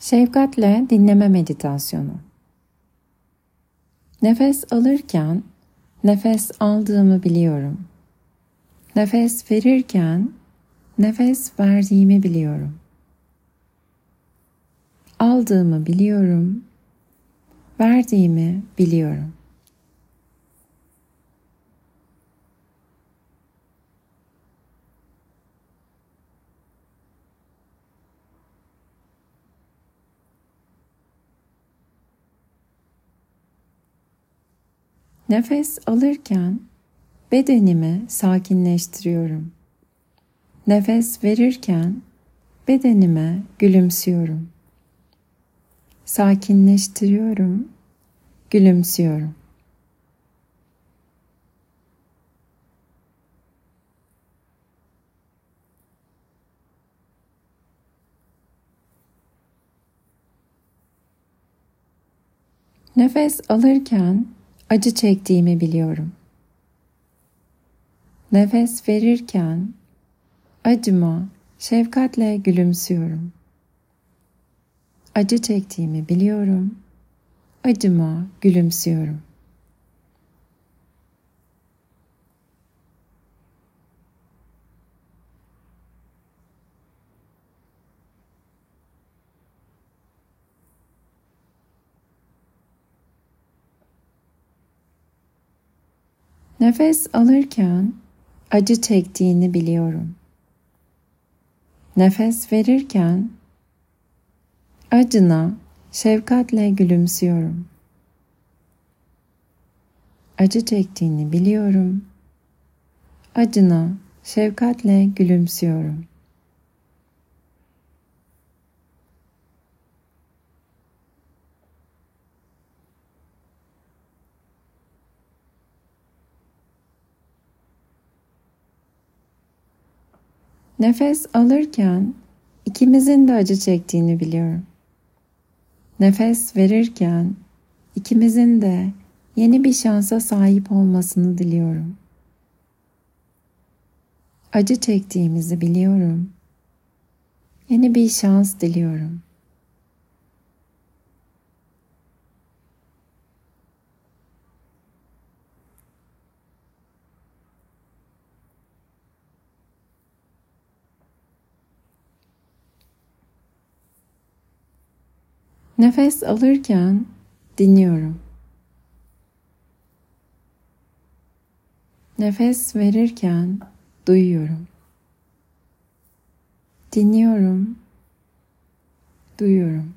Şefkatle dinleme meditasyonu. Nefes alırken nefes aldığımı biliyorum. Nefes verirken nefes verdiğimi biliyorum. Aldığımı biliyorum. Verdiğimi biliyorum. Nefes alırken bedenimi sakinleştiriyorum. Nefes verirken bedenime gülümsüyorum. Sakinleştiriyorum, gülümsüyorum. Nefes alırken acı çektiğimi biliyorum. Nefes verirken acıma şefkatle gülümsüyorum. Acı çektiğimi biliyorum. Acıma gülümsüyorum. Nefes alırken acı çektiğini biliyorum. Nefes verirken acına şefkatle gülümsüyorum. Acı çektiğini biliyorum. Acına şefkatle gülümsüyorum. Nefes alırken ikimizin de acı çektiğini biliyorum. Nefes verirken ikimizin de yeni bir şansa sahip olmasını diliyorum. Acı çektiğimizi biliyorum. Yeni bir şans diliyorum. Nefes alırken dinliyorum. Nefes verirken duyuyorum. Dinliyorum. Duyuyorum.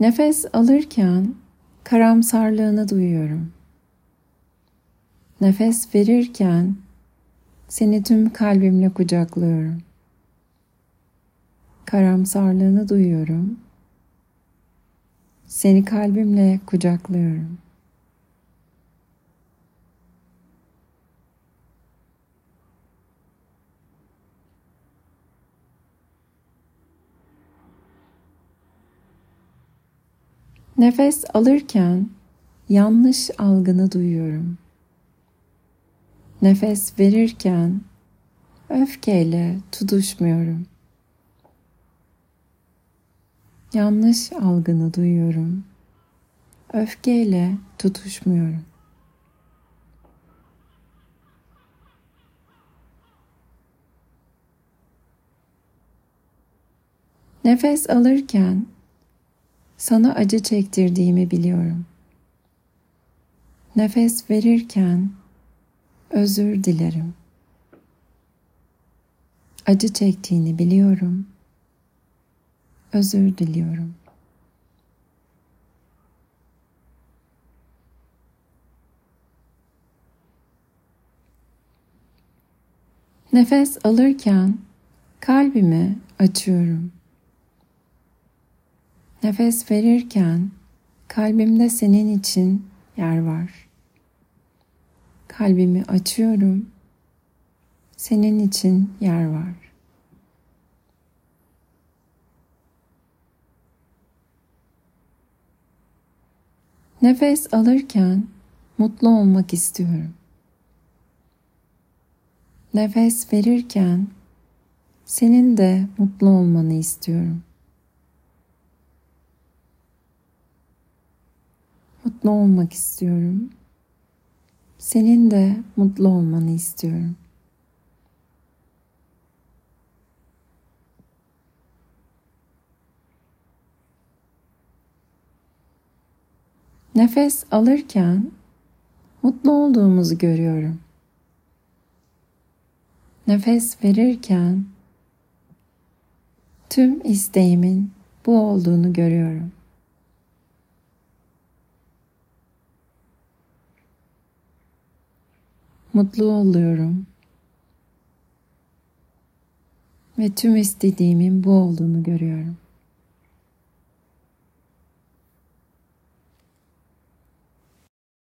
Nefes alırken karamsarlığını duyuyorum. Nefes verirken seni tüm kalbimle kucaklıyorum. Karamsarlığını duyuyorum. Seni kalbimle kucaklıyorum. Nefes alırken yanlış algını duyuyorum. Nefes verirken öfkeyle tutuşmuyorum. Yanlış algını duyuyorum. Öfkeyle tutuşmuyorum. Nefes alırken sana acı çektirdiğimi biliyorum. Nefes verirken özür dilerim. Acı çektiğini biliyorum. Özür diliyorum. Nefes alırken kalbimi açıyorum. Nefes verirken kalbimde senin için yer var kalbimi açıyorum. Senin için yer var. Nefes alırken mutlu olmak istiyorum. Nefes verirken senin de mutlu olmanı istiyorum. Mutlu olmak istiyorum. Senin de mutlu olmanı istiyorum. Nefes alırken mutlu olduğumuzu görüyorum. Nefes verirken tüm isteğimin bu olduğunu görüyorum. Mutlu oluyorum. Ve tüm istediğimin bu olduğunu görüyorum.